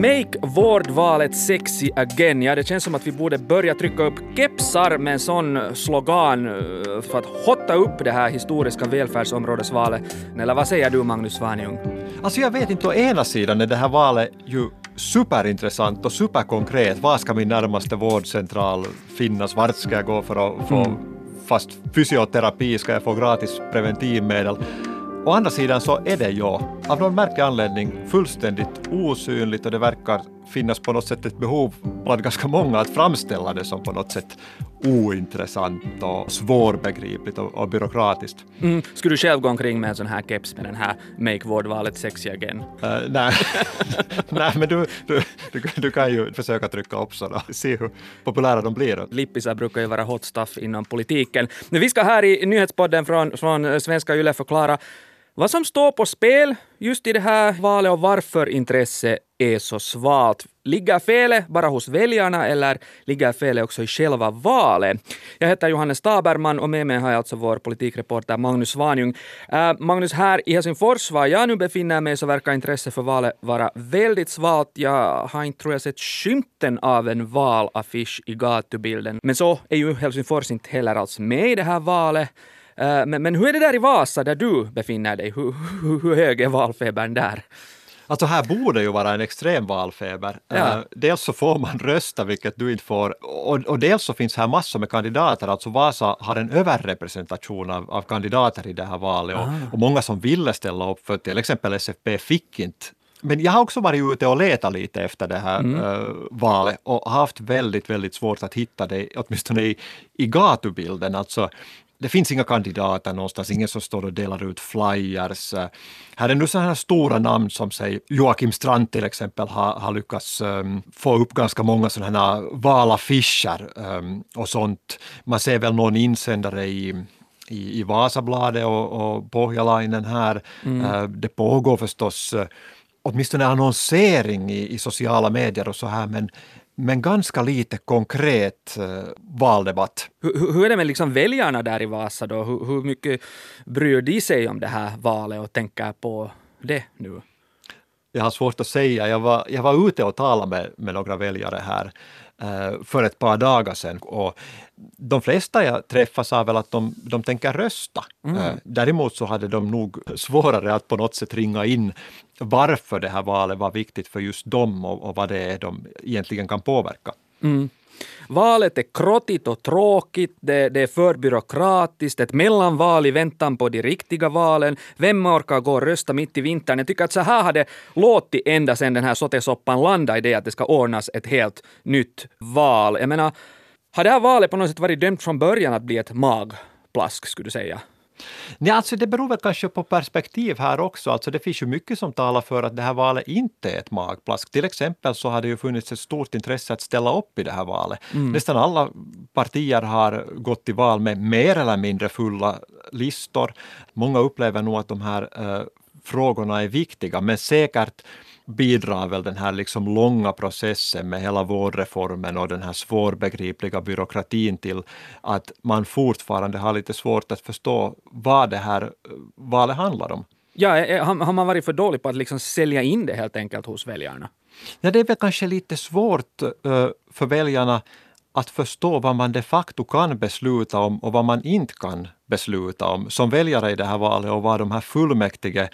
Make vårdvalet sexy again. Ja, det känns som att vi borde börja trycka upp kepsar med en sån slogan eh, för att hotta upp det här historiska välfärdsområdesvalet. Eller vad säger du, Magnus Svanjung? Alltså jag vet inte, å ena sidan är det här valet ju superintressant och superkonkret. Var ska min närmaste vårdcentral finnas? Vart ska jag gå för att få mm. fast fysioterapi? Ska jag få gratis preventivmedel? Å andra sidan så är det ju av någon märklig anledning fullständigt osynligt och det verkar finnas på något sätt ett behov bland ganska många att framställa det som på något sätt ointressant och svårbegripligt och, och byråkratiskt. Mm. Skulle du själv gå omkring med en sån här keps med den här Make vårdvalet sexy again? Uh, nej. nej, men du, du, du, du, kan ju försöka trycka upp sådana och se hur populära de blir. Lippisar brukar ju vara hot stuff inom politiken. Vi ska här i nyhetspodden från, från Svenska Yle förklara vad som står på spel just i det här valet och varför intresset är så svalt. Ligger felet bara hos väljarna eller ligger felet också i själva valet? Jag heter Johannes Taberman och med mig har jag alltså vår politikreporter Magnus Svanjung. Äh, Magnus, här i Helsingfors, var jag nu befinner mig, så verkar intresset för valet vara väldigt svalt. Jag har inte, tror jag, sett skymten av en valaffisch i gatubilden. Men så är ju Helsingfors inte heller alls med i det här valet. Eh, men, men hur är det där i Vasa där du befinner dig? Hur, hur, hur hög är valfebern där? Alltså här borde ju vara en extrem valfeber. Ja. Uh, dels så får man rösta, vilket du inte får, och, och, dels så finns här massor med kandidater. Alltså Vasa har en överrepresentation av, av kandidater i det här valet och, ah. och, många som ville ställa upp för till exempel SFP fick inte men jag har också varit ute och letat lite efter det här mm. uh, valet och haft väldigt, väldigt svårt att hitta det, åtminstone i, i gatubilden. Alltså, det finns inga kandidater någonstans, ingen som står och delar ut flyers. Här är nu sådana här stora namn som säg Joakim Strand till exempel har, har lyckats um, få upp ganska många sådana här valaffischer um, och sånt. Man ser väl någon insändare i i, i Vasabladet och, och Pohjalainen här. Mm. Uh, det pågår förstås uh, åtminstone annonsering i, i sociala medier och så här men men ganska lite konkret eh, valdebatt. Hur, hur, är det med liksom väljarna där i Vasa då? Hur, hur mycket bryr de sig om det här valet och tänker på det nu? Jag har svårt att säga. Jag var, jag var ute och talade med, med några väljare här eh, för ett par dagar sedan och de flesta jag träffade sa väl att de, de tänker rösta. Mm. Eh, däremot så hade de nog svårare att på något sätt ringa in varför det här valet var viktigt för just dem och, och vad det är de egentligen kan påverka. Mm. Valet är krottigt och tråkigt, det, det, är för byråkratiskt, ett mellanval i väntan på de riktiga valen. Vem orkar gå och rösta mitt i vintern? Jag tycker att så här har det låtit ända sedan den här sottesoppan landade i det att det ska ordnas ett helt nytt val. Jag menar, har det här valet på något sätt varit dömt från början att bli ett magplask, skulle du säga? Nej, alltså det beror väl kanske på perspektiv här också. Alltså det finns ju mycket som talar för att det här valet inte är ett magplask. Till exempel så har det ju funnits ett stort intresse att ställa upp i det här valet. Mm. Nästan alla partier har gått till val med mer eller mindre fulla listor. Många upplever nog att de här uh, frågorna är viktiga, men säkert bidrar väl den här liksom långa processen med hela vårdreformen och den här svårbegripliga byråkratin till att man fortfarande har lite svårt att förstå vad det här valet handlar om. Ja, eh, eh, har man varit för dålig på att liksom sälja in det helt enkelt hos väljarna? Ja, det är väl kanske lite svårt uh, för väljarna att förstå vad man de facto kan besluta om och vad man inte kan besluta om som väljare i det här valet och vad de här fullmäktige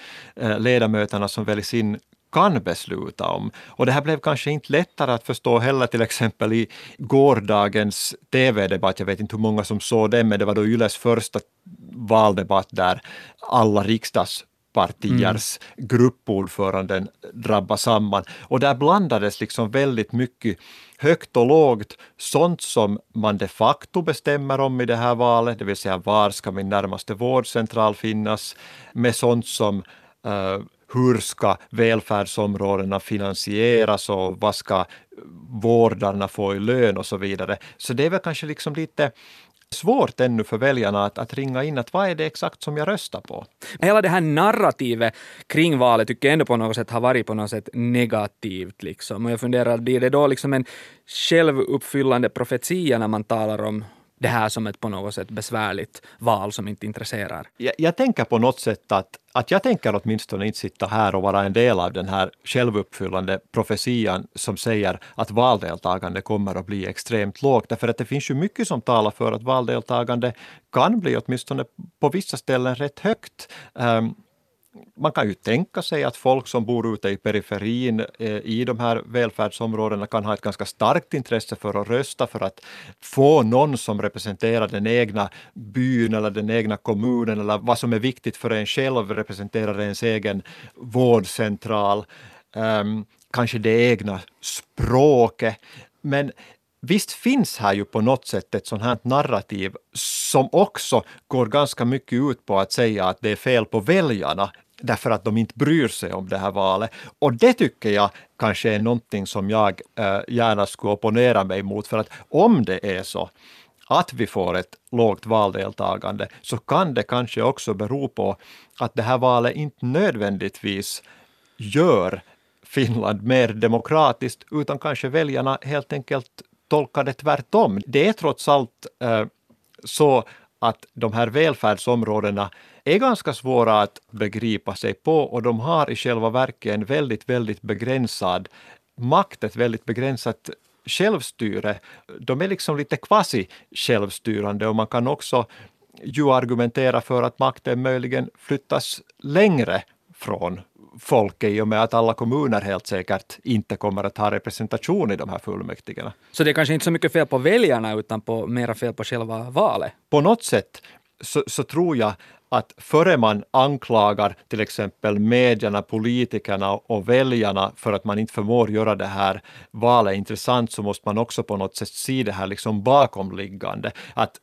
ledamöterna som väljs in kan besluta om. Och det här blev kanske inte lättare att förstå heller till exempel i gårdagens TV-debatt. Jag vet inte hur många som såg den, men det var då Yles första valdebatt där alla riksdagspartiers mm. gruppordföranden drabbade samman. Och där blandades liksom väldigt mycket högt och lågt, sånt som man de facto bestämmer om i det här valet, det vill säga var ska min närmaste vårdcentral finnas, med sånt som uh, hur ska välfärdsområdena finansieras och vad ska vårdarna få i lön och så vidare. Så det är väl kanske liksom lite svårt ännu för väljarna att, att ringa in att vad är det exakt som jag röstar på. Hela det här narrativet kring valet tycker jag ändå på något sätt har varit på något sätt negativt. Liksom. Och jag funderar, blir det då liksom en självuppfyllande profetia när man talar om det här som ett på något sätt besvärligt val som inte intresserar. Jag, jag tänker på något sätt att, att jag tänker åtminstone inte sitta här och vara en del av den här självuppfyllande profetian som säger att valdeltagande kommer att bli extremt lågt. Därför att det finns ju mycket som talar för att valdeltagande kan bli åtminstone på vissa ställen rätt högt. Um, man kan ju tänka sig att folk som bor ute i periferin eh, i de här välfärdsområdena kan ha ett ganska starkt intresse för att rösta för att få någon som representerar den egna byn eller den egna kommunen eller vad som är viktigt för en själv representerar ens egen vårdcentral, um, kanske det egna språket. Men visst finns här ju på något sätt ett sånt här narrativ som också går ganska mycket ut på att säga att det är fel på väljarna därför att de inte bryr sig om det här valet. Och det tycker jag kanske är någonting som jag äh, gärna skulle opponera mig mot, för att om det är så att vi får ett lågt valdeltagande så kan det kanske också bero på att det här valet inte nödvändigtvis gör Finland mer demokratiskt, utan kanske väljarna helt enkelt tolkar det tvärtom. Det är trots allt äh, så att de här välfärdsområdena är ganska svåra att begripa sig på och de har i själva verket en väldigt, väldigt begränsad makt, ett väldigt begränsat självstyre. De är liksom lite quasi-självstyrande och man kan också ju argumentera för att makten möjligen flyttas längre från folket i och med att alla kommuner helt säkert inte kommer att ha representation i de här fullmäktigena. Så det är kanske inte så mycket fel på väljarna utan på mera fel på själva valet? På något sätt så, så tror jag att före man anklagar till exempel medierna, politikerna och väljarna för att man inte förmår göra det här valet intressant så måste man också på något sätt se det här liksom bakomliggande. Att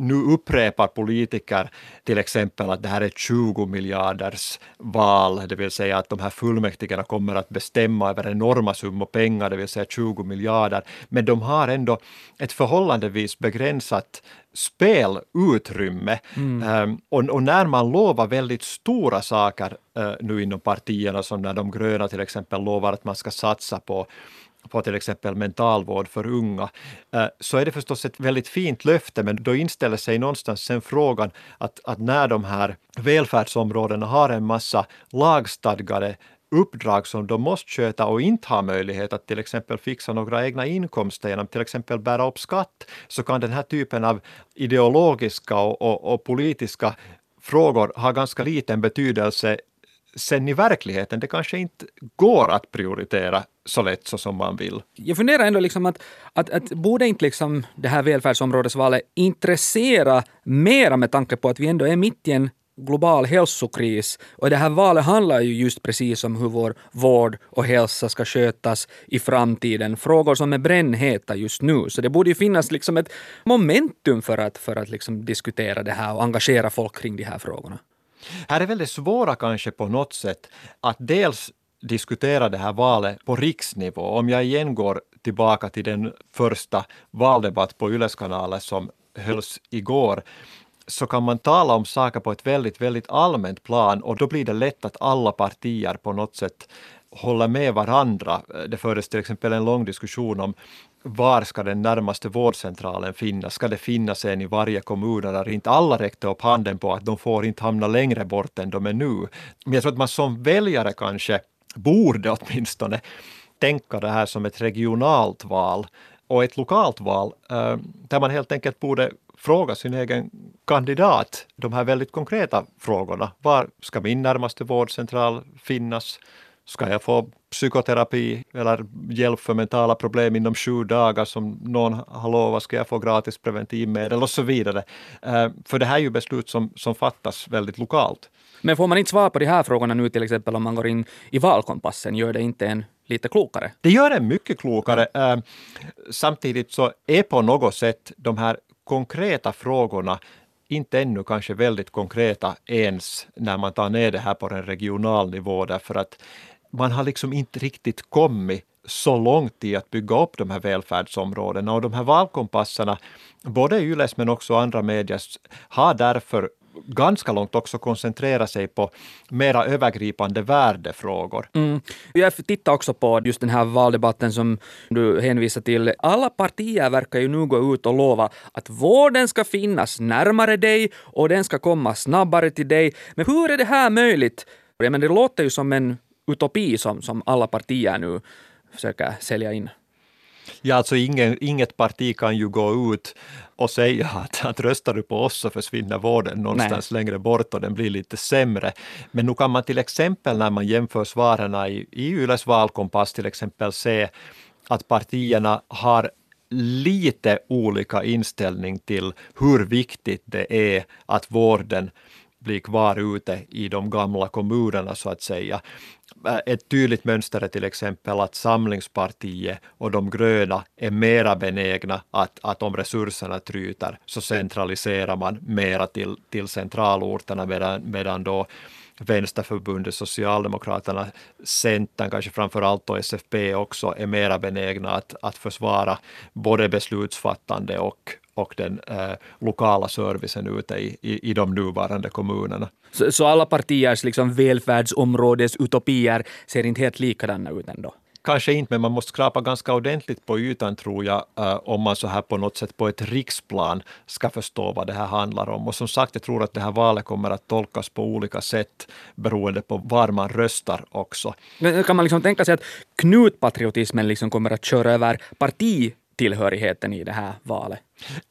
nu upprepar politiker till exempel att det här är 20 miljarders val, det vill säga att de här fullmäktigerna kommer att bestämma över enorma summor pengar, det vill säga 20 miljarder, men de har ändå ett förhållandevis begränsat spelutrymme. Mm. Um, och, och, när man lovar väldigt stora saker uh, nu inom partierna, som när de gröna till exempel lovar att man ska satsa på på till exempel mentalvård för unga, eh, så är det förstås ett väldigt fint löfte, men då inställer sig någonstans sen frågan att, att när de här välfärdsområdena har en massa lagstadgade uppdrag som de måste sköta och inte har möjlighet att till exempel fixa några egna inkomster genom till exempel bära upp skatt, så kan den här typen av ideologiska och, och, och politiska frågor ha ganska liten betydelse sen i verkligheten. Det kanske inte går att prioritera så lätt så som man vill. Jag funderar ändå liksom att, att, att borde inte liksom det här välfärdsområdesvalet intressera mera med tanke på att vi ändå är mitt i en global hälsokris. Och det här valet handlar ju just precis om hur vår vård och hälsa ska skötas i framtiden. Frågor som är brännheta just nu. Så det borde ju finnas liksom ett momentum för att, för att liksom diskutera det här och engagera folk kring de här frågorna. Här är väl det svåra kanske på något sätt att dels diskutera det här valet på riksnivå. Om jag igen går tillbaka till den första valdebatt på Yleskanalet som hölls igår, så kan man tala om saker på ett väldigt, väldigt allmänt plan och då blir det lätt att alla partier på något sätt håller med varandra. Det fördes till exempel en lång diskussion om var ska den närmaste vårdcentralen finnas? Ska det finnas en i varje kommun Där inte? Alla räckte upp handen på att de får inte hamna längre bort än de är nu. Men jag tror att man som väljare kanske borde åtminstone tänka det här som ett regionalt val och ett lokalt val eh, där man helt enkelt borde fråga sin egen kandidat de här väldigt konkreta frågorna. Var ska min närmaste vårdcentral finnas? Ska jag få psykoterapi eller hjälp för mentala problem inom sju dagar som någon har lovat, ska jag få gratis preventivmedel och så vidare. Eh, för det här är ju beslut som, som fattas väldigt lokalt. Men får man inte svar på de här frågorna nu till exempel om man går in i valkompassen, gör det inte en lite klokare? Det gör en mycket klokare. Eh, samtidigt så är på något sätt de här konkreta frågorna inte ännu kanske väldigt konkreta ens när man tar ner det här på en regional nivå därför att man har liksom inte riktigt kommit så långt i att bygga upp de här välfärdsområdena och de här valkompasserna, både Yles men också andra medier, har därför ganska långt också koncentrera sig på mera övergripande värdefrågor. Mm. Jag tittar också på just den här valdebatten som du hänvisar till. Alla partier verkar ju nu gå ut och lova att vården ska finnas närmare dig och den ska komma snabbare till dig. Men hur är det här möjligt? Men det låter ju som en utopi som, som alla partier nu försöker sälja in. Ja, alltså ingen, inget parti kan ju gå ut och säga att, att röstar du på oss så försvinner vården någonstans Nej. längre bort och den blir lite sämre. Men nu kan man till exempel när man jämför svaren i, i Yles valkompass till exempel se att partierna har lite olika inställning till hur viktigt det är att vården blir kvar ute i de gamla kommunerna så att säga. Äh, ett tydligt mönster är till exempel att Samlingspartiet och de gröna är mera benägna att, att om resurserna tryter så centraliserar man mera till, till centralorterna medan, medan då Vänsterförbundet, Socialdemokraterna, Centern, kanske framför allt och SFP också är mera benägna att, att försvara både beslutsfattande och, och den eh, lokala servicen ute i, i, i de nuvarande kommunerna. Så, så alla partiers liksom välfärdsområdesutopier ser inte helt likadana ut ändå? Kanske inte, men man måste skrapa ganska ordentligt på ytan tror jag, uh, om man så här på något sätt på ett riksplan ska förstå vad det här handlar om. Och som sagt, jag tror att det här valet kommer att tolkas på olika sätt beroende på var man röstar också. Men kan man liksom tänka sig att knutpatriotismen liksom kommer att köra över partitillhörigheten i det här valet?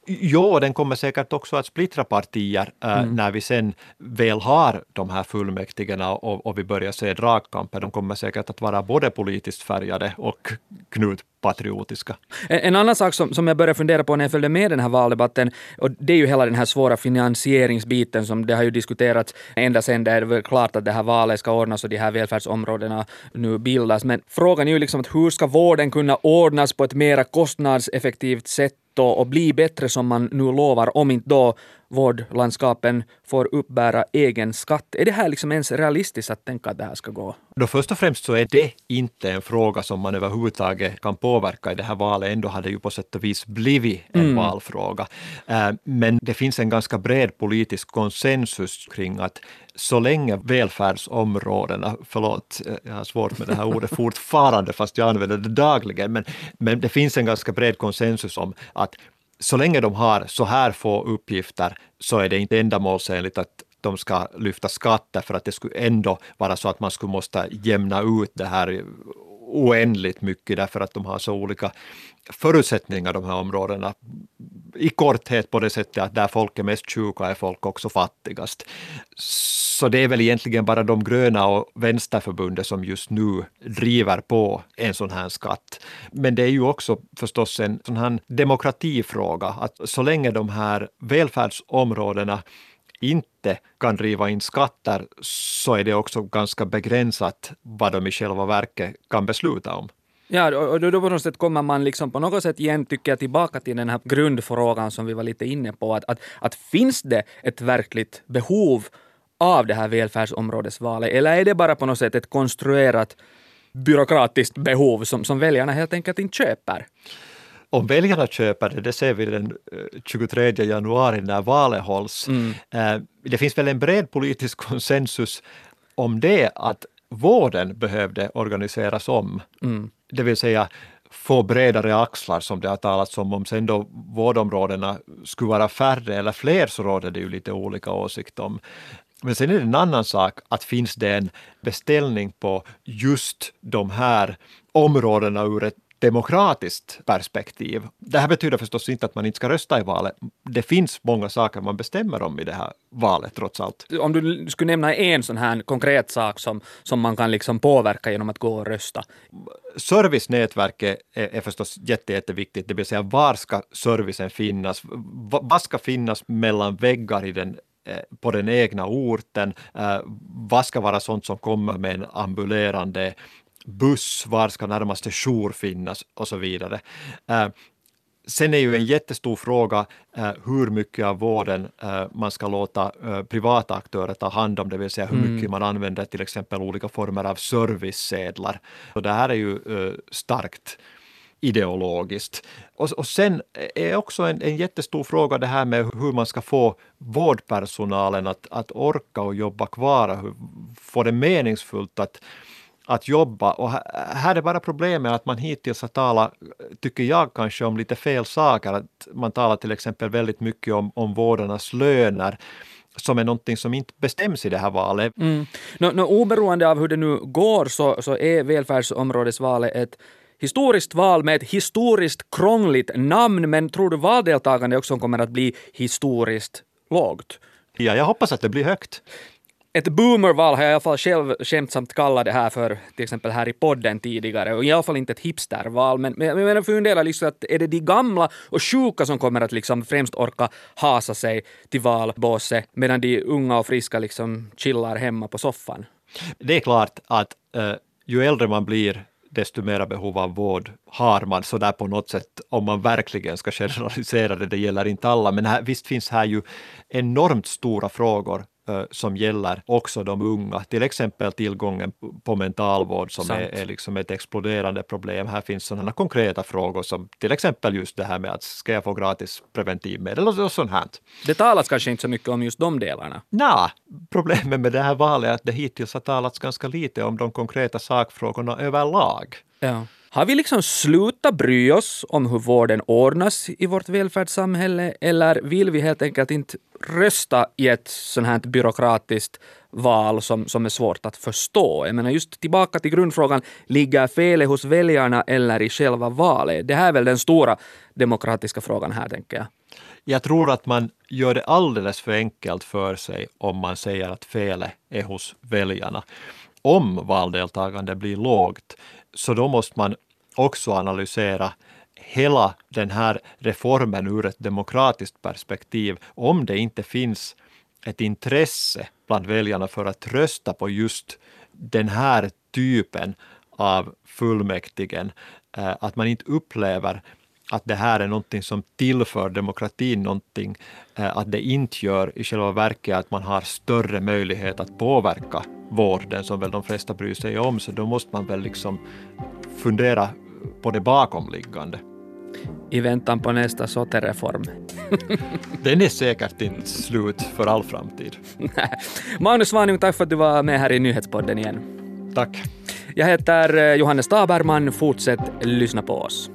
Jo, den kommer säkert också att splittra partier äh, mm. när vi sen väl har de här fullmäktigena och, och vi börjar se dragkamper. De kommer säkert att vara både politiskt färgade och knutpatriotiska. En, en annan sak som, som jag började fundera på när jag följde med den här valdebatten, och det är ju hela den här svåra finansieringsbiten som det har ju diskuterats ända sedan det är väl klart att det här valet ska ordnas och de här välfärdsområdena nu bildas. Men frågan är ju liksom att hur ska vården kunna ordnas på ett mera kostnadseffektivt sätt och, och bli bättre som man nu lovar, om inte då vårdlandskapen får uppbära egen skatt. Är det här liksom ens realistiskt att tänka att det här ska gå? Då först och främst så är det inte en fråga som man överhuvudtaget kan påverka i det här valet. Ändå har det ju på sätt och vis blivit en mm. valfråga. Eh, men det finns en ganska bred politisk konsensus kring att så länge välfärdsområdena, förlåt, eh, jag har svårt med det här ordet fortfarande fast jag använder det dagligen, men, men det finns en ganska bred konsensus om att så länge de har så här få uppgifter så är det inte ändamålsenligt att de ska lyfta skatter för att det skulle ändå vara så att man skulle måste jämna ut det här oändligt mycket därför att de har så olika förutsättningar de här områdena. I korthet på det sättet att där folk är mest sjuka är folk också fattigast. Så det är väl egentligen bara de gröna och vänsterförbundet som just nu driver på en sån här skatt. Men det är ju också förstås en sån här demokratifråga, att så länge de här välfärdsområdena inte kan driva in skatter så är det också ganska begränsat vad de i själva verket kan besluta om. Ja, och då, på något sätt kommer man liksom på något sätt igen, tycker jag, tillbaka till den här grundfrågan som vi var lite inne på. Att, att, att finns det ett verkligt behov av det här välfärdsområdesvalet? Eller är det bara på något sätt ett konstruerat byråkratiskt behov som, som väljarna helt enkelt inte köper? Om väljarna köper det, det ser vi den 23 eh, januari när valet hålls. Mm. Eh, det finns väl en bred politisk konsensus om det, att vården behövde organiseras om. Mm. Det vill säga få bredare axlar som det har talats om. Om sen då vårdområdena skulle vara färre eller fler så råder det ju lite olika åsikt om. Men sen är det en annan sak att finns det en beställning på just de här områdena ur ett demokratiskt perspektiv. Det här betyder förstås inte att man inte ska rösta i valet. Det finns många saker man bestämmer om i det här valet trots allt. Om du skulle nämna en sån här konkret sak som, som man kan liksom påverka genom att gå och rösta? Servicenätverket är, är förstås jätte, jätteviktigt, det vill säga var ska servicen finnas? Vad ska finnas mellan väggar i den eh, på den egna orten. Eh, vad ska vara sånt som kommer med en ambulerande buss, var ska närmaste jour finnas och så vidare. Eh, sen är ju en jättestor fråga eh, hur mycket av vården eh, man ska låta privata aktörer ta hand om, det vill säga hur mycket mm. man använder till exempel olika former av servicesedlar. Och det här är ju starkt ideologiskt. Och, och sen är också en, en jättestor fråga det här med hur man ska få vårdpersonalen att, att orka och jobba kvar, hur, få det meningsfullt att att jobba. Och här är bara problemet att man hittills har talat, tycker jag kanske, om lite fel saker. Att man talar till exempel väldigt mycket om, om vårdarnas löner som är någonting som inte bestäms i det här valet. Mm. No, no, oberoende av hur det nu går så, så är välfärdsområdesvalet ett historiskt val med ett historiskt krångligt namn, men tror du valdeltagande också kommer att bli historiskt lågt? Ja, jag hoppas att det blir högt ett boomerval har jag i alla fall själv skämtsamt kallat det här för, till exempel här i podden tidigare, och i alla fall inte ett hipsterval, men, men jag menar fundera liksom att är det de gamla och sjuka som kommer att liksom främst orka hasa sig till valbåset, medan de unga och friska liksom chillar hemma på soffan? Det är klart att uh, ju äldre man blir, desto mera behov av vård har man sådär på något sätt, om man verkligen ska generalisera det, det gäller inte alla, men här, visst finns här ju enormt stora frågor som gäller också de unga, till exempel tillgången på mentalvård som är, är, liksom ett exploderande problem. Här finns sådana konkreta frågor som till exempel just det här med att ska jag få gratis preventivmedel och sånt här. Det talas kanske inte så mycket om just de delarna? Nej, problemet med det här valet är att det hittills har talats ganska lite om de konkreta sakfrågorna överlag. Ja. Har vi liksom slutat bry oss om hur vården ordnas i vårt välfärdssamhälle eller vill vi helt enkelt inte rösta i ett sånt här byråkratiskt val som, som är svårt att förstå? Jag menar just tillbaka till grundfrågan, ligger felet hos väljarna eller i själva valet? Det här är väl den stora demokratiska frågan här, tänker jag. Jag tror att man gör det alldeles för enkelt för sig om man säger att felet är hos väljarna. Om valdeltagande blir lågt så då måste man också analysera hela den här reformen ur ett demokratiskt perspektiv. Om det inte finns ett intresse bland väljarna för att rösta på just den här typen av fullmäktigen, eh, att man inte upplever att det här är någonting som tillför demokratin någonting, eh, att det inte gör i själva verket att man har större möjlighet att påverka vården som väl de flesta bryr sig om, så då måste man väl liksom fundera på det bakomliggande. I väntan på nästa SOTE-reform. Den är säkert inte slut för all framtid. Magnus Svanung, tack för att du var med här i Nyhetspodden igen. Tack. Jag heter eh, Johannes Taberman. Fortsätt lyssna på oss.